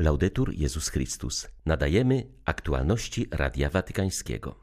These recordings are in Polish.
Laudetur Jezus Chrystus. Nadajemy aktualności Radia Watykańskiego.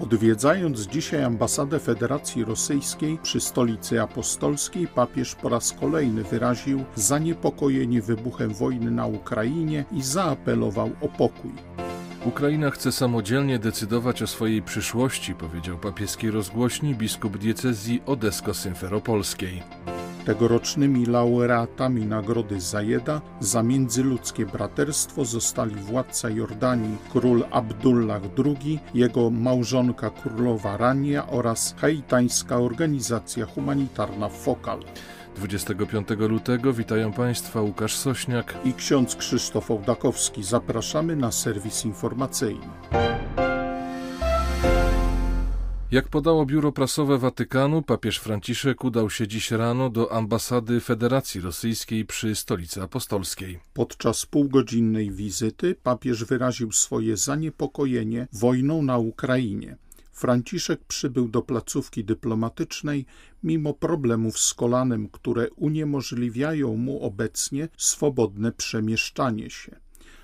Odwiedzając dzisiaj ambasadę Federacji Rosyjskiej przy stolicy apostolskiej, papież po raz kolejny wyraził zaniepokojenie wybuchem wojny na Ukrainie i zaapelował o pokój. Ukraina chce samodzielnie decydować o swojej przyszłości, powiedział papieski rozgłośni biskup diecezji odesko-symferopolskiej. Tegorocznymi laureatami nagrody Zajeda za międzyludzkie braterstwo zostali władca Jordanii król Abdullah II, jego małżonka królowa Rania oraz haitańska organizacja humanitarna Fokal. 25 lutego witają Państwa Łukasz Sośniak i ksiądz Krzysztof Ołdakowski. Zapraszamy na serwis informacyjny. Jak podało biuro prasowe Watykanu, papież Franciszek udał się dziś rano do ambasady Federacji Rosyjskiej przy stolicy apostolskiej. Podczas półgodzinnej wizyty papież wyraził swoje zaniepokojenie wojną na Ukrainie. Franciszek przybył do placówki dyplomatycznej mimo problemów z kolanem, które uniemożliwiają mu obecnie swobodne przemieszczanie się.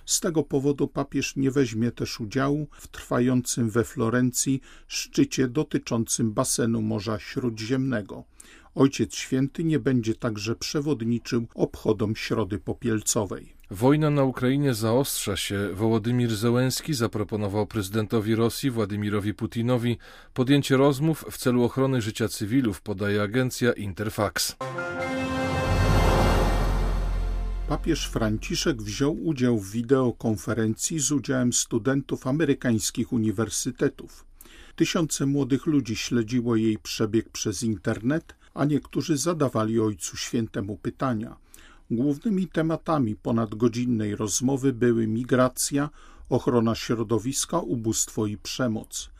Z tego powodu papież nie weźmie też udziału w trwającym we Florencji szczycie dotyczącym basenu Morza Śródziemnego. Ojciec Święty nie będzie także przewodniczył obchodom Środy Popielcowej. Wojna na Ukrainie zaostrza się. Wołodymir Zełenski zaproponował prezydentowi Rosji Władimirowi Putinowi podjęcie rozmów w celu ochrony życia cywilów, podaje agencja Interfax. Papież Franciszek wziął udział w wideokonferencji z udziałem studentów amerykańskich uniwersytetów. Tysiące młodych ludzi śledziło jej przebieg przez internet, a niektórzy zadawali Ojcu Świętemu pytania. Głównymi tematami ponadgodzinnej rozmowy były migracja, ochrona środowiska, ubóstwo i przemoc.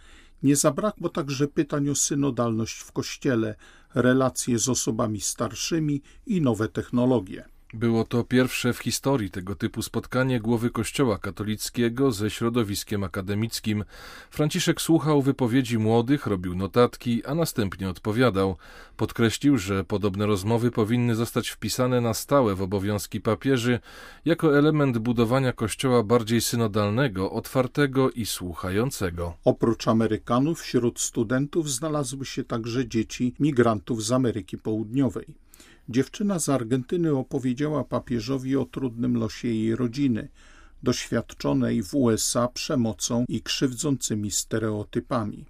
Nie zabrakło także pytań o synodalność w Kościele, relacje z osobami starszymi i nowe technologie. Było to pierwsze w historii tego typu spotkanie głowy Kościoła katolickiego ze środowiskiem akademickim. Franciszek słuchał wypowiedzi młodych, robił notatki, a następnie odpowiadał. Podkreślił, że podobne rozmowy powinny zostać wpisane na stałe w obowiązki papieży jako element budowania Kościoła bardziej synodalnego, otwartego i słuchającego. Oprócz Amerykanów wśród studentów znalazły się także dzieci migrantów z Ameryki Południowej. Dziewczyna z Argentyny opowiedziała papieżowi o trudnym losie jej rodziny, doświadczonej w USA przemocą i krzywdzącymi stereotypami.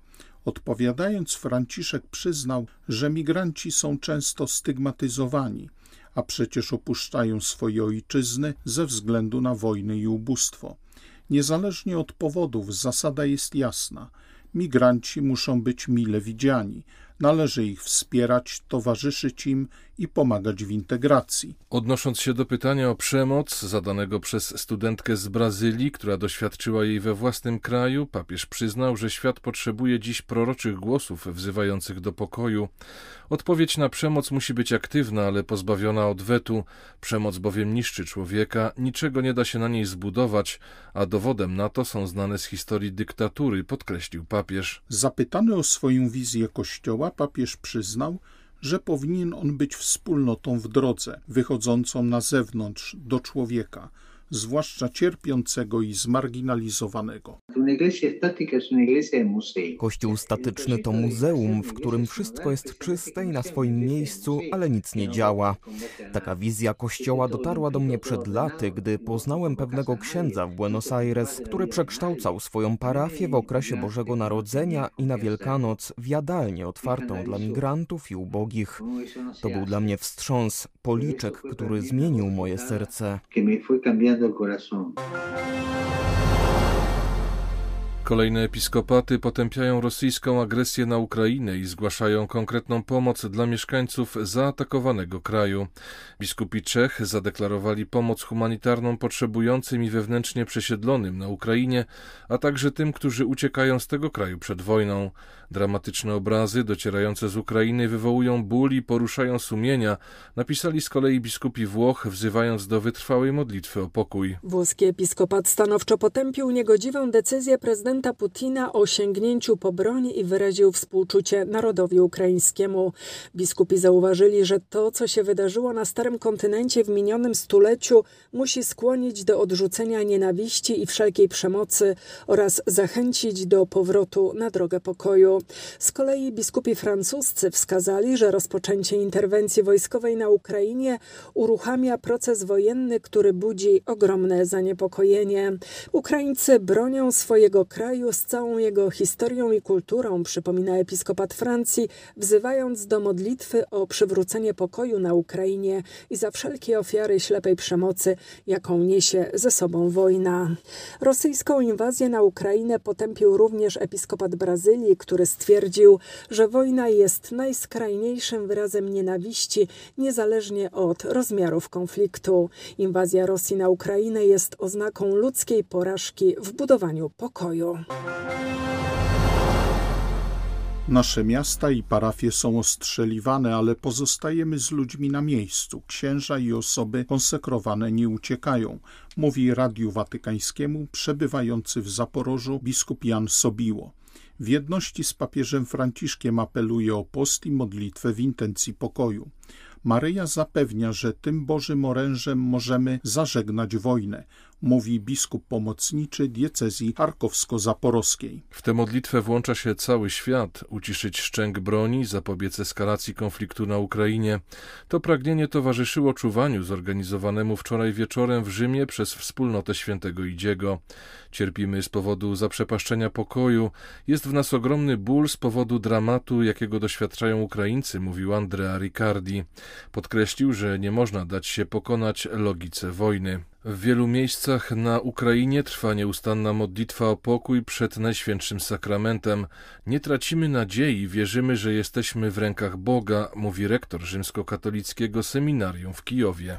Odpowiadając, Franciszek przyznał, że migranci są często stygmatyzowani, a przecież opuszczają swoje ojczyzny ze względu na wojny i ubóstwo. Niezależnie od powodów, zasada jest jasna. Migranci muszą być mile widziani, Należy ich wspierać, towarzyszyć im i pomagać w integracji. Odnosząc się do pytania o przemoc zadanego przez studentkę z Brazylii, która doświadczyła jej we własnym kraju, papież przyznał, że świat potrzebuje dziś proroczych głosów wzywających do pokoju. Odpowiedź na przemoc musi być aktywna, ale pozbawiona odwetu. Przemoc bowiem niszczy człowieka, niczego nie da się na niej zbudować, a dowodem na to są znane z historii dyktatury, podkreślił papież. Zapytany o swoją wizję Kościoła, papież przyznał, że powinien on być wspólnotą w drodze, wychodzącą na zewnątrz do człowieka, zwłaszcza cierpiącego i zmarginalizowanego. Kościół statyczny to muzeum, w którym wszystko jest czyste i na swoim miejscu, ale nic nie działa. Taka wizja kościoła dotarła do mnie przed laty, gdy poznałem pewnego księdza w Buenos Aires, który przekształcał swoją parafię w okresie Bożego Narodzenia i na Wielkanoc w jadalnię otwartą dla migrantów i ubogich. To był dla mnie wstrząs, policzek, który zmienił moje serce. el corazón. Kolejne episkopaty potępiają rosyjską agresję na Ukrainę i zgłaszają konkretną pomoc dla mieszkańców zaatakowanego kraju. Biskupi Czech zadeklarowali pomoc humanitarną potrzebującym i wewnętrznie przesiedlonym na Ukrainie, a także tym, którzy uciekają z tego kraju przed wojną. Dramatyczne obrazy docierające z Ukrainy wywołują ból i poruszają sumienia, napisali z kolei biskupi Włoch, wzywając do wytrwałej modlitwy o pokój. Włoski episkopat stanowczo potępił niegodziwą decyzję prezydenta prezydenta Putina o sięgnięciu po broń i wyraził współczucie narodowi ukraińskiemu. Biskupi zauważyli, że to, co się wydarzyło na Starym Kontynencie w minionym stuleciu, musi skłonić do odrzucenia nienawiści i wszelkiej przemocy oraz zachęcić do powrotu na drogę pokoju. Z kolei biskupi francuscy wskazali, że rozpoczęcie interwencji wojskowej na Ukrainie uruchamia proces wojenny, który budzi ogromne zaniepokojenie. Ukraińcy bronią swojego kraju z całą jego historią i kulturą, przypomina episkopat Francji, wzywając do modlitwy o przywrócenie pokoju na Ukrainie i za wszelkie ofiary ślepej przemocy, jaką niesie ze sobą wojna. Rosyjską inwazję na Ukrainę potępił również episkopat Brazylii, który stwierdził, że wojna jest najskrajniejszym wyrazem nienawiści, niezależnie od rozmiarów konfliktu. Inwazja Rosji na Ukrainę jest oznaką ludzkiej porażki w budowaniu pokoju. Nasze miasta i parafie są ostrzeliwane, ale pozostajemy z ludźmi na miejscu. Księża i osoby konsekrowane nie uciekają, mówi Radiu Watykańskiemu przebywający w Zaporożu biskup Jan Sobiło. W jedności z papieżem Franciszkiem apeluje o post i modlitwę w intencji pokoju. Maryja zapewnia, że tym Bożym orężem możemy zażegnać wojnę, mówi biskup pomocniczy diecezji charkowsko-zaporowskiej. W tę modlitwę włącza się cały świat, uciszyć szczęk broni, zapobiec eskalacji konfliktu na Ukrainie. To pragnienie towarzyszyło czuwaniu zorganizowanemu wczoraj wieczorem w Rzymie przez wspólnotę świętego Idziego. Cierpimy z powodu zaprzepaszczenia pokoju. Jest w nas ogromny ból z powodu dramatu, jakiego doświadczają Ukraińcy, mówił Andrea Riccardi. Podkreślił, że nie można dać się pokonać logice wojny. W wielu miejscach na Ukrainie trwa nieustanna modlitwa o pokój przed Najświętszym Sakramentem. Nie tracimy nadziei, wierzymy, że jesteśmy w rękach Boga, mówi rektor rzymskokatolickiego seminarium w Kijowie.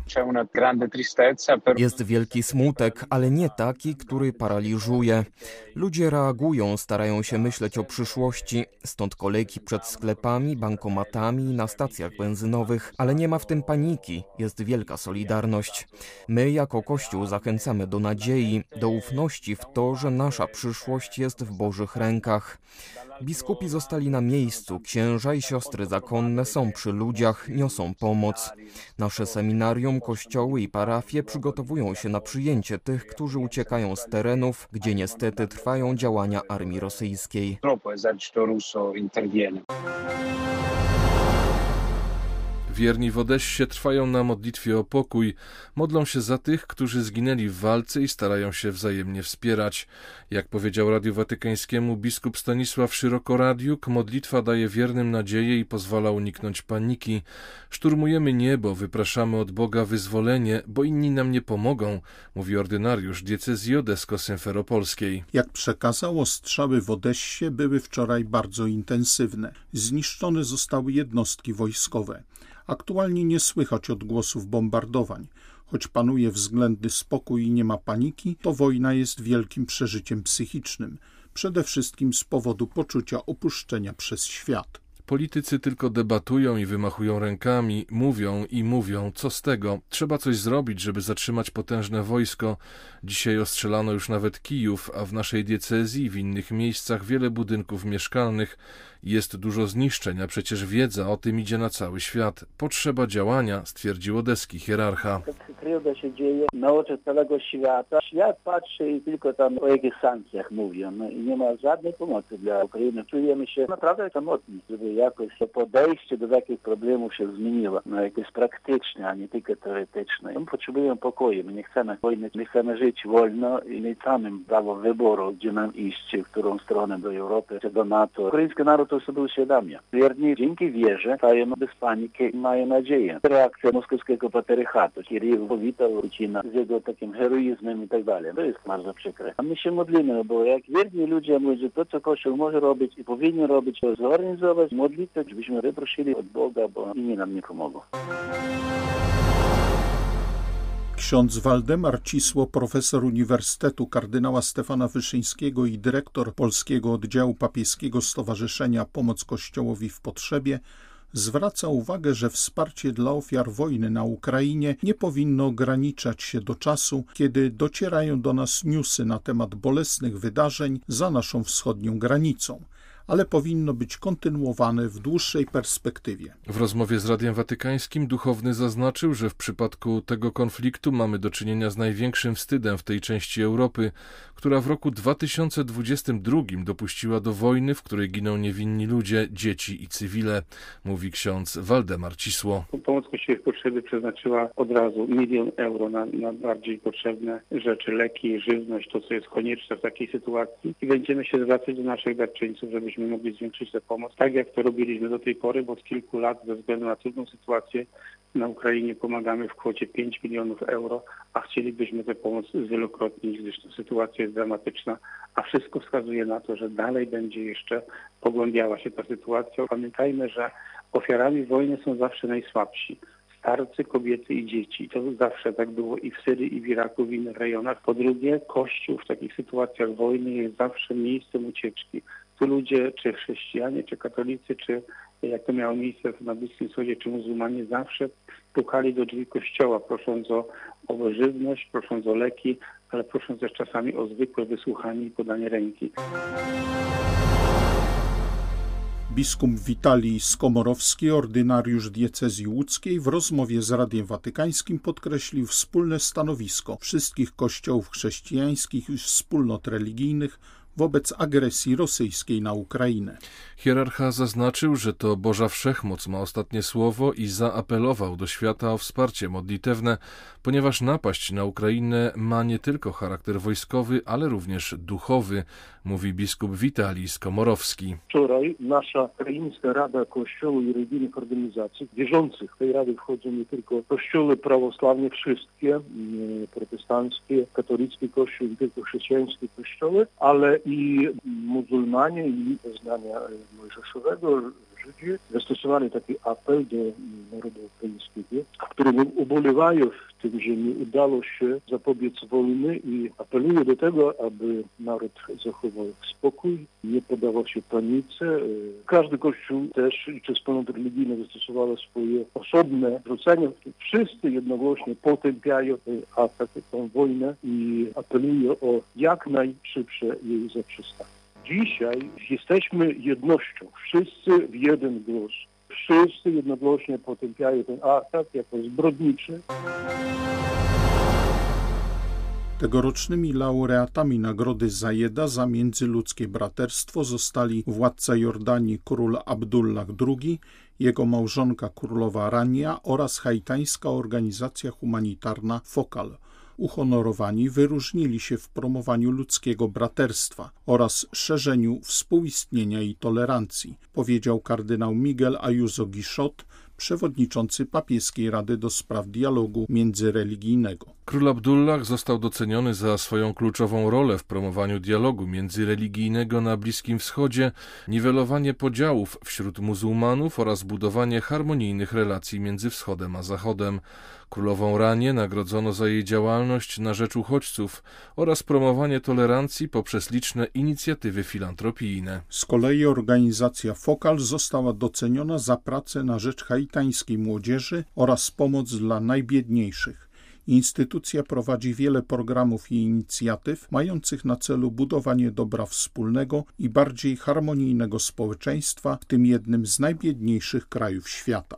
Jest wielki smutek, ale nie taki, który paraliżuje. Ludzie reagują, starają się myśleć o przyszłości, stąd kolejki przed sklepami, bankomatami, na stacjach benzynowych, ale nie ma w tym paniki, jest wielka solidarność. My jako Kościół zachęcamy do nadziei, do ufności w to, że nasza przyszłość jest w Bożych rękach. Biskupi zostali na miejscu, księża i siostry zakonne są przy ludziach, niosą pomoc. Nasze seminarium, kościoły i parafie przygotowują się na przyjęcie tych, którzy uciekają z terenów, gdzie niestety trwają działania armii rosyjskiej. Wierni w Odessie trwają na modlitwie o pokój, modlą się za tych, którzy zginęli w walce i starają się wzajemnie wspierać. Jak powiedział Radiu Watykańskiemu biskup Stanisław Szyrokoradiuk, modlitwa daje wiernym nadzieję i pozwala uniknąć paniki. Szturmujemy niebo, wypraszamy od Boga wyzwolenie, bo inni nam nie pomogą, mówi ordynariusz diecezji odesko-symferopolskiej. Jak przekazał, ostrzały w Odessie były wczoraj bardzo intensywne. Zniszczone zostały jednostki wojskowe. Aktualnie nie słychać odgłosów bombardowań. Choć panuje względny spokój i nie ma paniki, to wojna jest wielkim przeżyciem psychicznym, przede wszystkim z powodu poczucia opuszczenia przez świat. Politycy tylko debatują i wymachują rękami, mówią i mówią, co z tego? Trzeba coś zrobić, żeby zatrzymać potężne wojsko. Dzisiaj ostrzelano już nawet Kijów, a w naszej diecezji w innych miejscach wiele budynków mieszkalnych. Jest dużo zniszczeń, a przecież wiedza o tym idzie na cały świat. Potrzeba działania, stwierdził odeski hierarcha. Krzywda się dzieje na oczach całego świata. Świat patrzy i tylko tam o jakichś sankcjach mówią. No i nie ma żadnej pomocy dla Ukrainy. Czujemy się naprawdę samotni, żeby jakoś to podejście do takich problemów się zmieniło. No jakieś praktyczne, a nie tylko teoretyczne. My potrzebujemy pokoju. My nie chcemy wojny, my chcemy żyć wolno i mieć samym prawo wyboru, gdzie nam iść, w którą stronę do Europy czy do NATO. Ukraiński naród to sobie uświadamia. Wierni dzięki wierze stają bez paniki i mają nadzieję. Reakcja moskiewskiego patriarchatu. Kirill powitał Putina z jego takim heroizmem i tak dalej. To jest bardzo przykre. A my się modlimy, bo jak wierni ludzie mówią, to, co Kościół może robić i powinien robić, to zorganizować modlitwę, żebyśmy wyprosili od Boga, bo inni nam nie pomogą. Ksiądz Waldemar Cisło, profesor Uniwersytetu kardynała Stefana Wyszyńskiego i dyrektor Polskiego Oddziału Papieskiego Stowarzyszenia Pomoc Kościołowi w Potrzebie, zwraca uwagę, że wsparcie dla ofiar wojny na Ukrainie nie powinno ograniczać się do czasu, kiedy docierają do nas newsy na temat bolesnych wydarzeń za naszą wschodnią granicą ale powinno być kontynuowane w dłuższej perspektywie. W rozmowie z Radiem Watykańskim duchowny zaznaczył, że w przypadku tego konfliktu mamy do czynienia z największym wstydem w tej części Europy, która w roku 2022 dopuściła do wojny, w której giną niewinni ludzie, dzieci i cywile, mówi ksiądz Waldemar Cisło. Pomoc Kościołowi w potrzeby przeznaczyła od razu milion euro na, na bardziej potrzebne rzeczy, leki, żywność, to co jest konieczne w takiej sytuacji i będziemy się zwracać do naszych darczyńców, żebyśmy mogli zwiększyć tę pomoc, tak jak to robiliśmy do tej pory, bo od kilku lat ze względu na trudną sytuację na Ukrainie pomagamy w kwocie 5 milionów euro, a chcielibyśmy tę pomoc zwielokrotnić, gdyż ta sytuacja jest dramatyczna, a wszystko wskazuje na to, że dalej będzie jeszcze pogłębiała się ta sytuacja. Pamiętajmy, że ofiarami wojny są zawsze najsłabsi starcy, kobiety i dzieci. To zawsze tak było i w Syrii, i w Iraku, w innych rejonach. Po drugie, Kościół w takich sytuacjach wojny jest zawsze miejscem ucieczki. Ludzie, czy chrześcijanie, czy katolicy, czy jak to miało miejsce na Bliskim Wschodzie, czy muzułmanie, zawsze pukali do drzwi kościoła, prosząc o, o żywność, prosząc o leki, ale prosząc też czasami o zwykłe wysłuchanie i podanie ręki. Biskup Witalij Skomorowski, ordynariusz diecezji łódzkiej, w rozmowie z Radiem Watykańskim podkreślił wspólne stanowisko wszystkich kościołów chrześcijańskich i wspólnot religijnych wobec agresji rosyjskiej na Ukrainę. Hierarcha zaznaczył, że to Boża Wszechmoc ma ostatnie słowo i zaapelował do świata o wsparcie modlitewne, ponieważ napaść na Ukrainę ma nie tylko charakter wojskowy, ale również duchowy, mówi biskup Witalij Skomorowski. Wczoraj nasza Ukraińska Rada Kościołów i Religijnych Organizacji, wierzących w tej Rady wchodzą nie tylko kościoły prawosławne, wszystkie, protestanckie, katolickie kościół, nie tylko chrześcijańskie kościoły, ale i muzułmanie i wyznania mojżeszowego, Żydzi, zastosowali taki apel do narodu ukraińskiego, którym ubolewają w tym, że nie udało się zapobiec wojny i apelują do tego, aby naród zachował spokój, nie podawał się panice. Każdy kościół też, czy wspólnot religijna zastosowała swoje osobne zwrócenia. Wszyscy jednogłośnie potępiają ten atak, tę wojnę i apelują o jak najszybsze jej zaprzestanie. Dzisiaj jesteśmy jednością, wszyscy w jeden głos. Wszyscy jednogłośnie potępiają ten atak jako zbrodniczy. Tegorocznymi laureatami nagrody Zajeda za międzyludzkie braterstwo zostali władca Jordanii król Abdullah II, jego małżonka królowa Rania oraz haitańska organizacja humanitarna Fokal – uhonorowani wyróżnili się w promowaniu ludzkiego braterstwa oraz szerzeniu współistnienia i tolerancji, powiedział kardynał Miguel Ayuso Guichot, przewodniczący papieskiej Rady do Spraw Dialogu Międzyreligijnego. Król Abdullah został doceniony za swoją kluczową rolę w promowaniu dialogu międzyreligijnego na Bliskim Wschodzie, niwelowanie podziałów wśród muzułmanów oraz budowanie harmonijnych relacji między Wschodem a Zachodem. Królową Ranię nagrodzono za jej działalność na rzecz uchodźców oraz promowanie tolerancji poprzez liczne inicjatywy filantropijne. Z kolei organizacja Fokal została doceniona za pracę na rzecz haitańskiej młodzieży oraz pomoc dla najbiedniejszych. Instytucja prowadzi wiele programów i inicjatyw mających na celu budowanie dobra wspólnego i bardziej harmonijnego społeczeństwa w tym jednym z najbiedniejszych krajów świata.